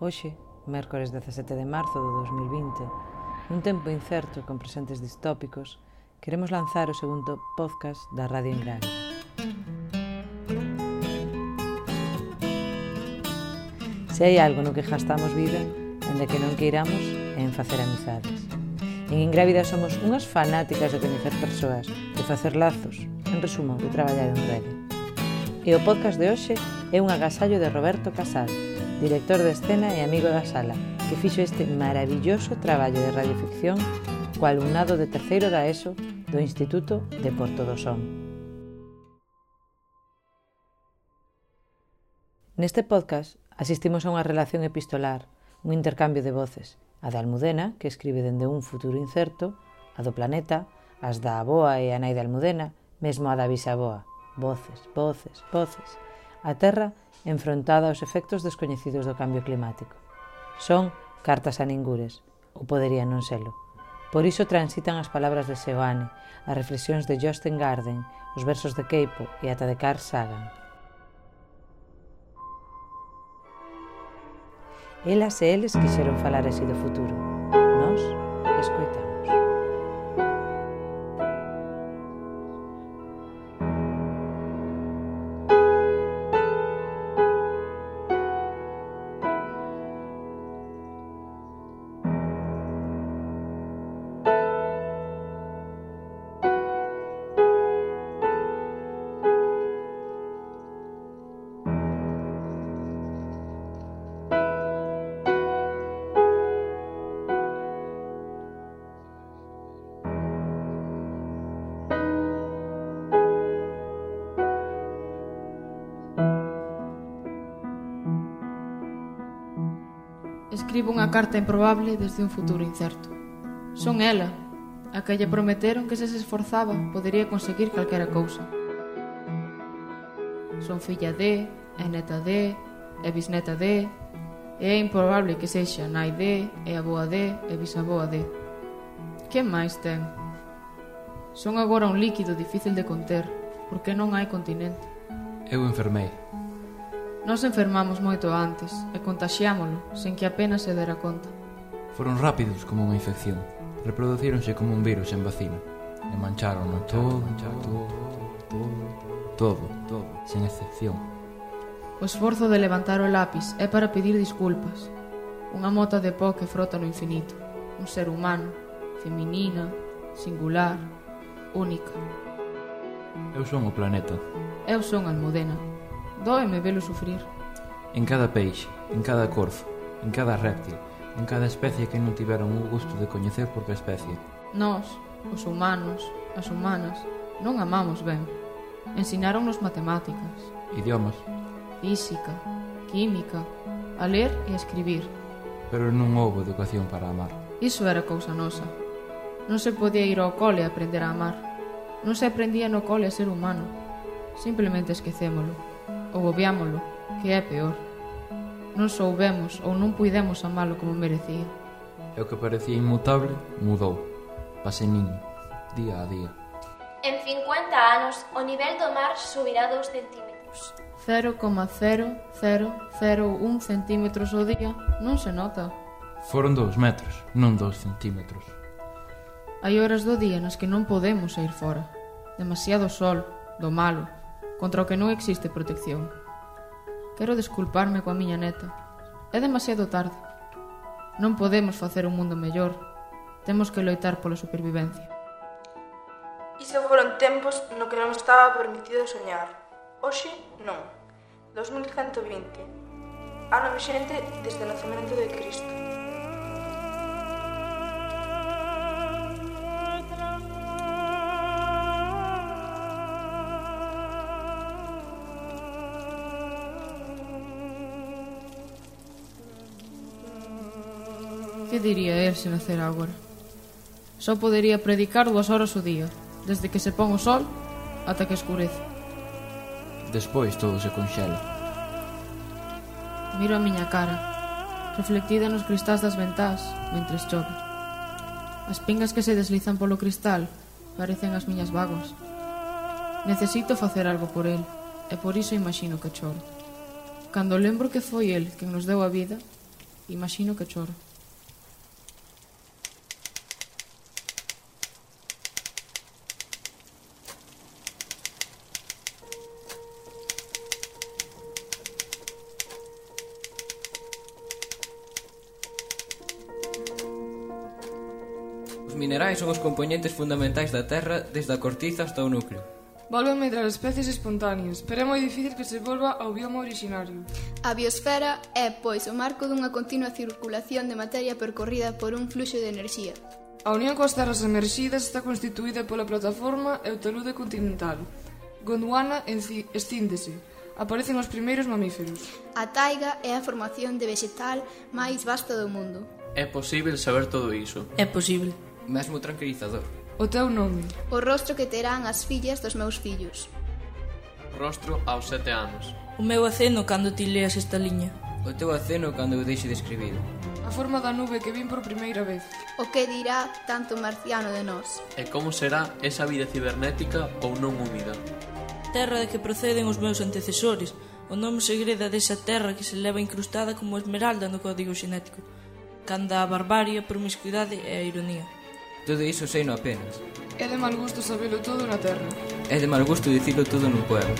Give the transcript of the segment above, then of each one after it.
Hoxe, mércores 17 de marzo do 2020, nun tempo incerto con presentes distópicos, queremos lanzar o segundo podcast da Radio Ingrávida. Se hai algo no que gastamos vida, onde que non queiramos, é en facer amizades. En Ingrávida somos unhas fanáticas de coñecer persoas, de facer lazos, en resumo, de traballar en rede. E o podcast de hoxe é un agasallo de Roberto Casal, director de escena e amigo da sala, que fixo este maravilloso traballo de radioficción co alumnado de terceiro da ESO do Instituto de Porto do Son. Neste podcast asistimos a unha relación epistolar, un intercambio de voces, a de Almudena, que escribe dende un futuro incerto, a do planeta, as da aboa e a nai de Almudena, mesmo a da bisaboa. Voces, voces, voces a Terra enfrontada aos efectos descoñecidos do cambio climático. Son cartas a ningures, ou podería non selo. Por iso transitan as palabras de Seoane, as reflexións de Justin Garden, os versos de Keipo e ata de Carl Sagan. Elas e eles quixeron falar así do futuro. Nos escoitamos. escribo unha carta improbable desde un futuro incerto. Son ela, a que lle prometeron que se se esforzaba podería conseguir calquera cousa. Son filla de, e neta de, e bisneta de, e é improbable que sexa nai de, e aboa de, e bisaboa de. Que máis ten? Son agora un líquido difícil de conter, porque non hai continente. Eu enfermei. Nos enfermamos moito antes e contaxiámolo sen que apenas se dera conta. Foron rápidos como unha infección. Reproducíronse como un virus en vacino. E mancharon todo, mancharon todo, todo, todo, todo, sen excepción. O esforzo de levantar o lápis é para pedir disculpas. Unha mota de pó que frota no infinito. Un ser humano, feminina, singular, única. Eu son o planeta. Eu son Almudena. Dóeme velo sufrir. En cada peixe, en cada corfo, en cada réptil, en cada especie que non tiveron o gusto de coñecer por que especie. Nós, os humanos, as humanas, non amamos ben. Ensináronnos matemáticas. Idiomas. Física, química, a ler e a escribir. Pero non houve educación para amar. Iso era cousa nosa. Non se podía ir ao cole a aprender a amar. Non se aprendía no cole a ser humano. Simplemente esquecémolo ou obviámolo, que é peor. Non soubemos ou non puidemos amalo como merecía. E o que parecía inmutable mudou. Paseniño, día a día. En 50 anos, o nivel do mar subirá 2 centímetros. 0,0001 centímetros ao día non se nota. Foron 2 metros, non 2 centímetros. Hai horas do día nas que non podemos sair fora. Demasiado sol, do malo, contra o que non existe protección. Quero desculparme coa miña neta. É demasiado tarde. Non podemos facer un mundo mellor. Temos que loitar pola supervivencia. Iso foron tempos no que non estaba permitido soñar. Hoxe, non. 2120. Ano vixente desde o nacemento de Cristo. Que diría el se nacer agora? Só podería predicar dúas horas o día, desde que se pon o sol ata que escurece. Despois todo se conxela. Miro a miña cara, reflectida nos cristais das ventás, mentres chove. As pingas que se deslizan polo cristal parecen as miñas vagas. Necesito facer algo por el, e por iso imagino que choro. Cando lembro que foi el quen nos deu a vida, imagino que choro. son os componentes fundamentais da Terra desde a cortiza hasta o núcleo. Volven medrar especies espontáneas, pero é moi difícil que se volva ao bioma originario. A biosfera é, pois, o marco dunha continua circulación de materia percorrida por un fluxo de enerxía. A unión coas terras emerxidas está constituída pola plataforma e o talude continental. Gondwana escíndese. aparecen os primeiros mamíferos. A taiga é a formación de vegetal máis vasta do mundo. É posible saber todo iso? É posible mesmo tranquilizador. O teu nome? O rostro que terán as fillas dos meus fillos. Rostro aos sete anos. O meu aceno cando ti leas esta liña. O teu aceno cando eu deixe de escribir. A forma da nube que vin por primeira vez. O que dirá tanto marciano de nós. E como será esa vida cibernética ou non húmida. Terra de que proceden os meus antecesores. O nome segreda desa terra que se leva incrustada como esmeralda no código xenético. Canda a barbarie, a promiscuidade e a ironía. Todo iso sei no apenas. É de mal gusto sabelo todo na terra. É de mal gusto dicilo todo nun poema.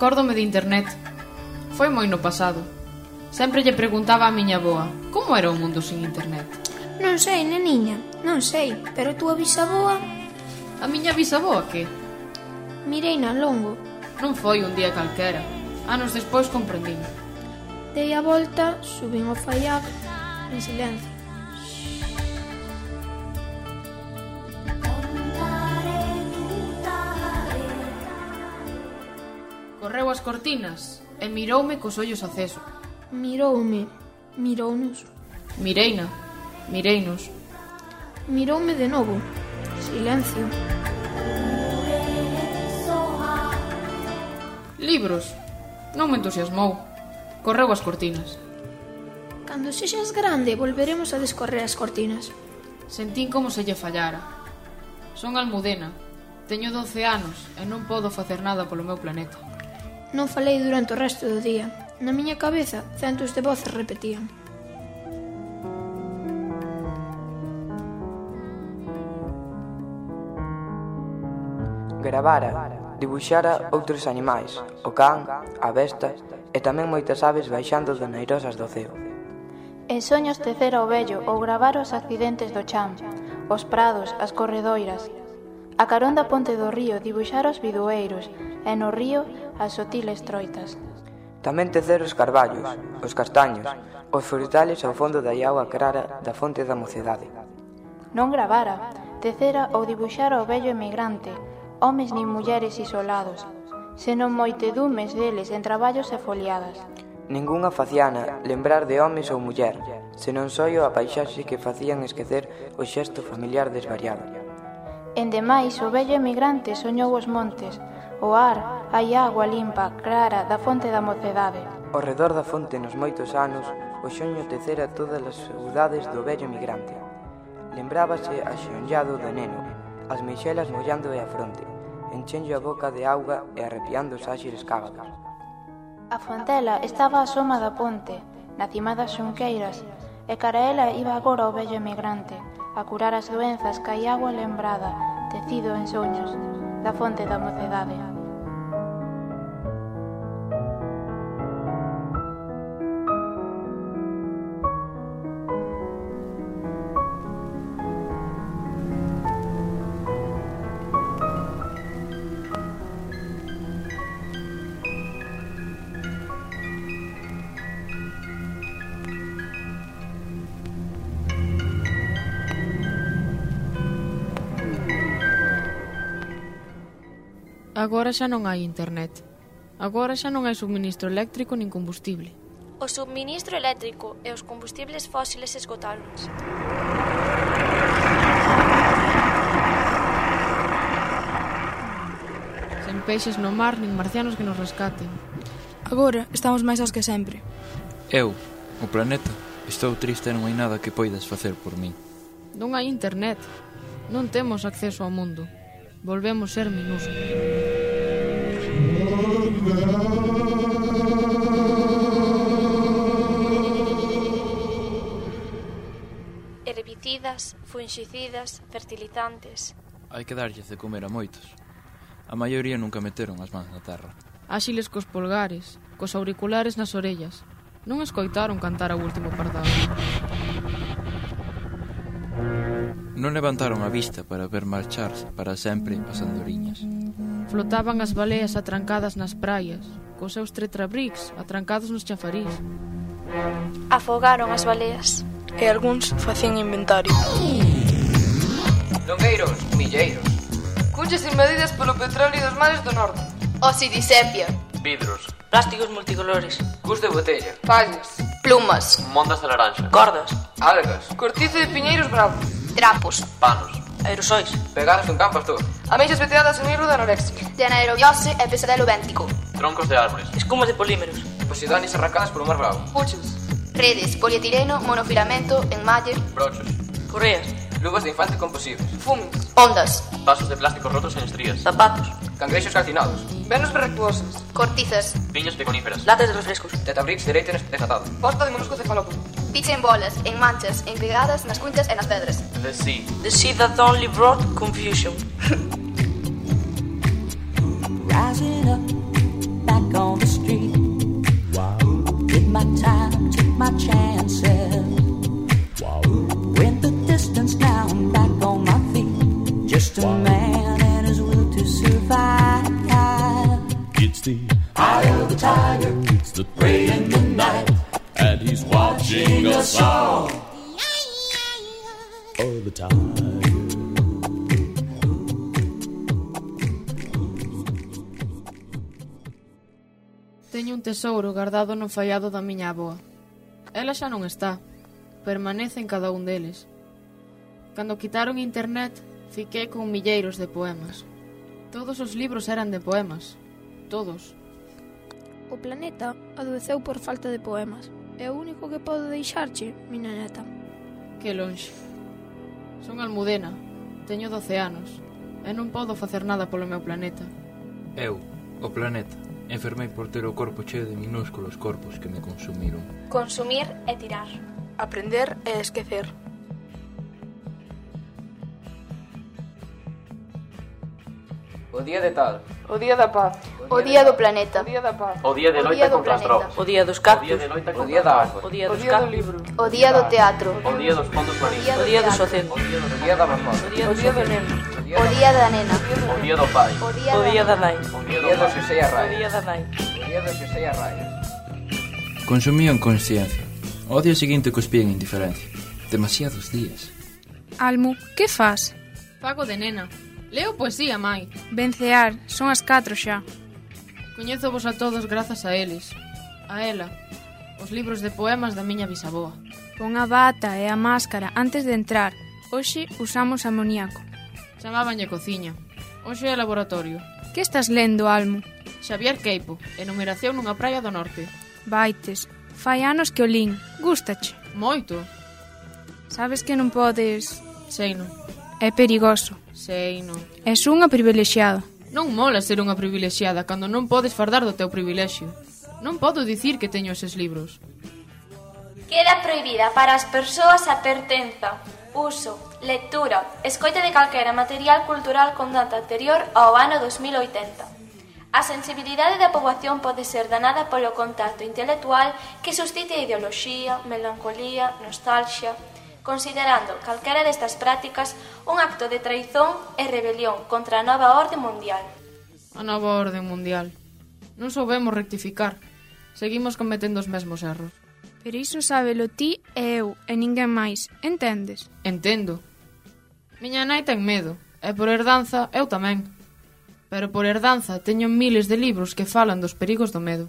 Acórdome de internet. Foi moi no pasado. Sempre lle preguntaba a miña boa como era o mundo sin internet. Non sei, neniña, non sei, pero a túa bisaboa... A miña bisaboa que? Mirei na longo. Non foi un día calquera. Anos despois comprendín. Dei a volta, subín o faiac, en silencio. correu as cortinas e miroume cos ollos aceso. Miroume, mirounos. Mireina, mireinos. Miroume de novo. Silencio. Libros. Non me entusiasmou. Correu as cortinas. Cando sexas grande, volveremos a descorrer as cortinas. Sentín como se lle fallara. Son Almudena, teño 12 anos e non podo facer nada polo meu planeta. Non falei durante o resto do día. Na miña cabeza, centos de voces repetían. Gravara, dibuixara outros animais, o can, a besta e tamén moitas aves baixando do neirosas do ceo. En soños tecer ao vello ou gravar os accidentes do chan, os prados, as corredoiras. A carón da ponte do río dibuixar os bidueiros e no río as sutiles troitas. Tamén tecer os carballos, os castaños, os frutales ao fondo da auga clara da fonte da mocedade. Non gravara, tecera ou dibuxara o vello emigrante, homes nin mulleres isolados, senón moitedumes deles en traballos e foliadas. Ningunha faciana lembrar de homes ou muller, senón soio a paisaxe que facían esquecer o xesto familiar desvariado. Endemais, o vello emigrante soñou os montes, O ar, hai agua limpa, clara, da fonte da mocedade. Ao redor da fonte nos moitos anos, o xoño tecera todas as saudades do vello migrante. Lembrábase axonllado do neno, as meixelas e a fronte, enchenlle a boca de auga e arrepiando os áxires cábalos. A fontela estaba a soma da ponte, na cima das xunqueiras, e cara ela iba agora o vello emigrante, a curar as doenzas que hai agua lembrada, tecido en soños, da fonte da mocedade. Agora xa non hai internet. Agora xa non hai subministro eléctrico nin combustible. O subministro eléctrico e os combustibles fósiles esgotáronse. Sen peixes no mar nin marcianos que nos rescaten. Agora estamos máis aos que sempre. Eu, o planeta, estou triste e non hai nada que poidas facer por mí. Non hai internet. Non temos acceso ao mundo. Volvemos ser minúsculos. Herbicidas, fungicidas, fertilizantes. Hai que darlles de comer a moitos. A maioría nunca meteron as mans na terra. Áxiles cos polgares, cos auriculares nas orellas. Non escoitaron cantar ao último pardal. Non levantaron a vista para ver marcharse para sempre as andoriñas. Flotaban as baleas atrancadas nas praias, cos seus tetrabrics atrancados nos chafarís. Afogaron as baleas. E algúns facían inventario. Longueiros, milleiros. Cuchas invadidas polo petróleo dos mares do norte. Osidisepia. Vidros. Plásticos multicolores. Cus de botella. Fallas. Plumas. Mondas de laranxa. Cordas. Algas. Cortizo de piñeiros bravos. Trapos. Panos. Aerosois. Pegadas un campo, tú. Ameixas veteadas en hidro de anorexia. De anaerobiose e pesadelo béntico. Troncos de árboles. Escumas de polímeros. Posidonis arrancadas polo mar bravo. Puchos. Redes, polietileno, monofilamento, enmalle. Brochos. Correas. Luvas de infante composibles. Fumes. Ondas. Vasos de plástico rotos en estrías. Zapatos. Cangrexos calcinados. Venos verrectuosas. Cortizas. Piños de coníferas. Latas de refrescos. Tetabrix de leite desatado. Posta de molusco cefalópodo. Picha en bolas, en manchas, en pegadas nas cunchas e nas pedras. the sea, The sea that only brought confusion. Rising up, back on the street. Did my time, took my chances. Went the distance now, I'm back on my feet. Just a man a song of the time. Teño un tesouro guardado no fallado da miña avoa. Ela xa non está. Permanece en cada un deles. Cando quitaron internet, fiquei con milleiros de poemas. Todos os libros eran de poemas. Todos. O planeta adoeceu por falta de poemas. É o único que podo deixarche, miña neta. Que lonxe. Son Almudena, teño 12 anos, e non podo facer nada polo meu planeta. Eu, o planeta, enfermei por ter o corpo cheo de minúsculos corpos que me consumiron. Consumir e tirar. Aprender e esquecer. día de tal. O día da paz. O día do planeta. O día da paz. O día de loita contra as drogas. O día dos cactus. O día de loita contra da água. O día dos cactos. libro. O día do teatro. O día dos fondos marinos. O día dos oceanos. O día da mamá. O día do neno. O día da nena. O día do pai. O día da nai. O día do Xosei Arraia. O día da nai. O día do Xosei Arraia. Consumían consciencia. O día seguinte cuspían indiferencia. Demasiados días. Almu, que faz? Fago de nena. Leo poesía, mai. Vencear, son as catro xa. Coñezo vos a todos grazas a eles. A ela, os libros de poemas da miña bisaboa. Pon a bata e a máscara antes de entrar. Hoxe usamos amoníaco. Chamábanlle cociña. Hoxe é laboratorio. Que estás lendo, Almo? Xavier Queipo, enumeración nunha praia do norte. Baites, fai anos que o lin. Gústache? Moito. Sabes que non podes... Sei non. É perigoso. Sei, non. És unha privilexiada. Non mola ser unha privilexiada cando non podes fardar do teu privilexio. Non podo dicir que teño eses libros. Queda prohibida para as persoas a pertenza, uso, lectura, escoita de calquera material cultural con data anterior ao ano 2080. A sensibilidade da poboación pode ser danada polo contacto intelectual que suscite a ideoloxía, melancolía, nostalgia, considerando calquera destas prácticas un acto de traizón e rebelión contra a nova orde mundial. A nova orde mundial. Non soubemos rectificar. Seguimos cometendo os mesmos erros. Pero iso sábelo ti e eu, e ninguén máis, entendes? Entendo. Miña nai ten medo, e por herdanza eu tamén. Pero por herdanza teño miles de libros que falan dos perigos do medo.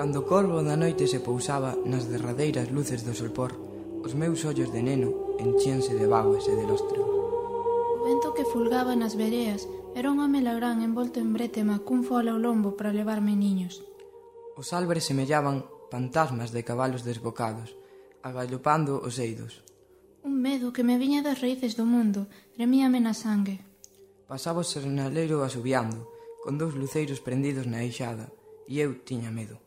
Cando o corvo da noite se pousaba nas derradeiras luces do solpor, os meus ollos de neno enchíanse de vagos e de lostros. O vento que fulgaba nas vereas era un home lagrán envolto en brete cun fol ao lombo para levarme niños. Os álvares semellaban fantasmas de cabalos desbocados, agallopando os eidos. Un medo que me viña das raíces do mundo tremíame na sangue. Pasaba o sernaleiro asubiando, con dous luceiros prendidos na eixada, e eu tiña medo.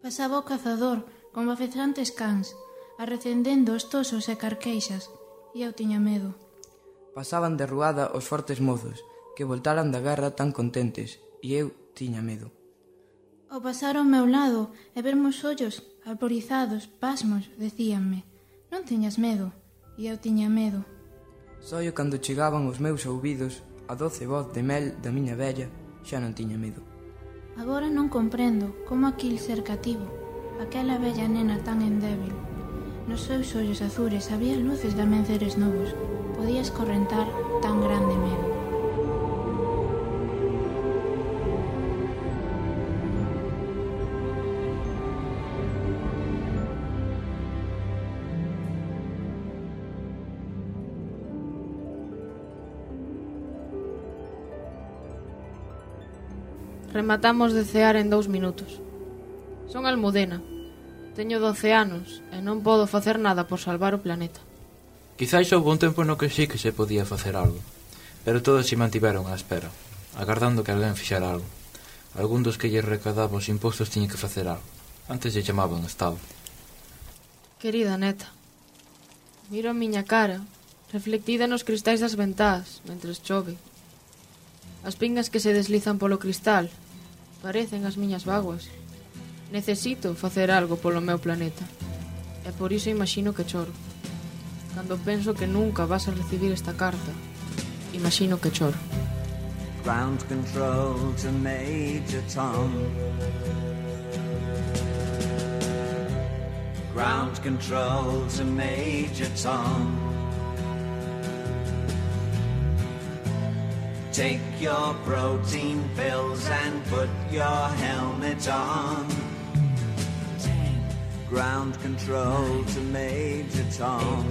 Pasaba o cazador con bafezantes cans, arrecendendo os tosos e carqueixas, e eu tiña medo. Pasaban de ruada os fortes mozos, que voltaran da guerra tan contentes, e eu tiña medo. Ao pasar ao meu lado e vermos ollos alborizados, pasmos, decíanme Non teñas medo, e eu tiña medo. Soio cando chegaban os meus ouvidos a doce voz de mel da miña vella, xa non tiña medo. Agora non comprendo como aquil ser cativo, aquela bella nena tan endébil. Nos seus ollos azules había luces de amenceres novos, podía escorrentar tan grande medo. Rematamos de cear en dous minutos. Son Almudena. Teño doce anos e non podo facer nada por salvar o planeta. Quizáis houve un tempo no que sí que se podía facer algo, pero todos se mantiveron á espera, agardando que alguén fixera algo. Algún dos que lle recadaba os impostos tiña que facer algo. Antes lle chamaban Estado. Querida neta, miro a miña cara, reflectida nos cristais das ventás, mentres chove, As pingas que se deslizan polo cristal parecen as miñas vaguas. Necesito facer algo polo meu planeta. E por iso imagino que choro. Cando penso que nunca vas a recibir esta carta, imagino que choro. Ground control to Major Tom. Ground control to Major Tom. Take your protein pills and put your helmet on. Ground control to Major Tom.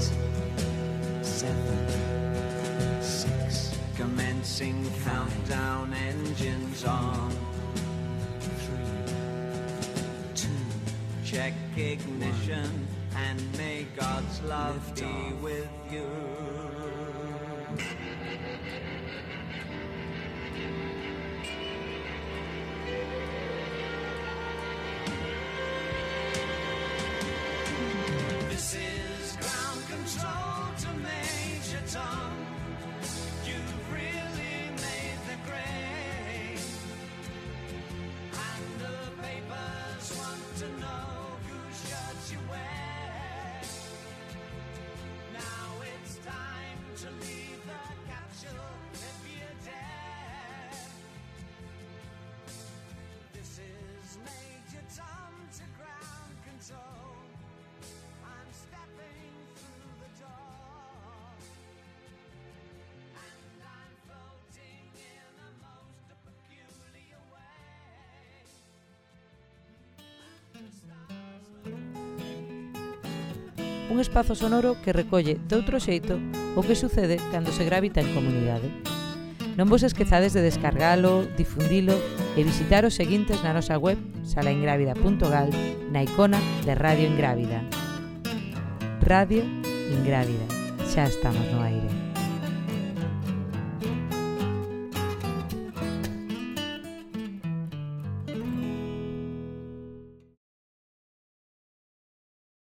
seven, six. Commencing countdown engines on. Three, two. Check ignition and may God's love be with you. tongue. un espazo sonoro que recolle de outro xeito o que sucede cando se gravita en comunidade. Non vos esquezades de descargalo, difundilo e visitar os seguintes na nosa web salaingrávida.gal na icona de Radio Ingrávida. Radio Ingrávida. Xa estamos no aire.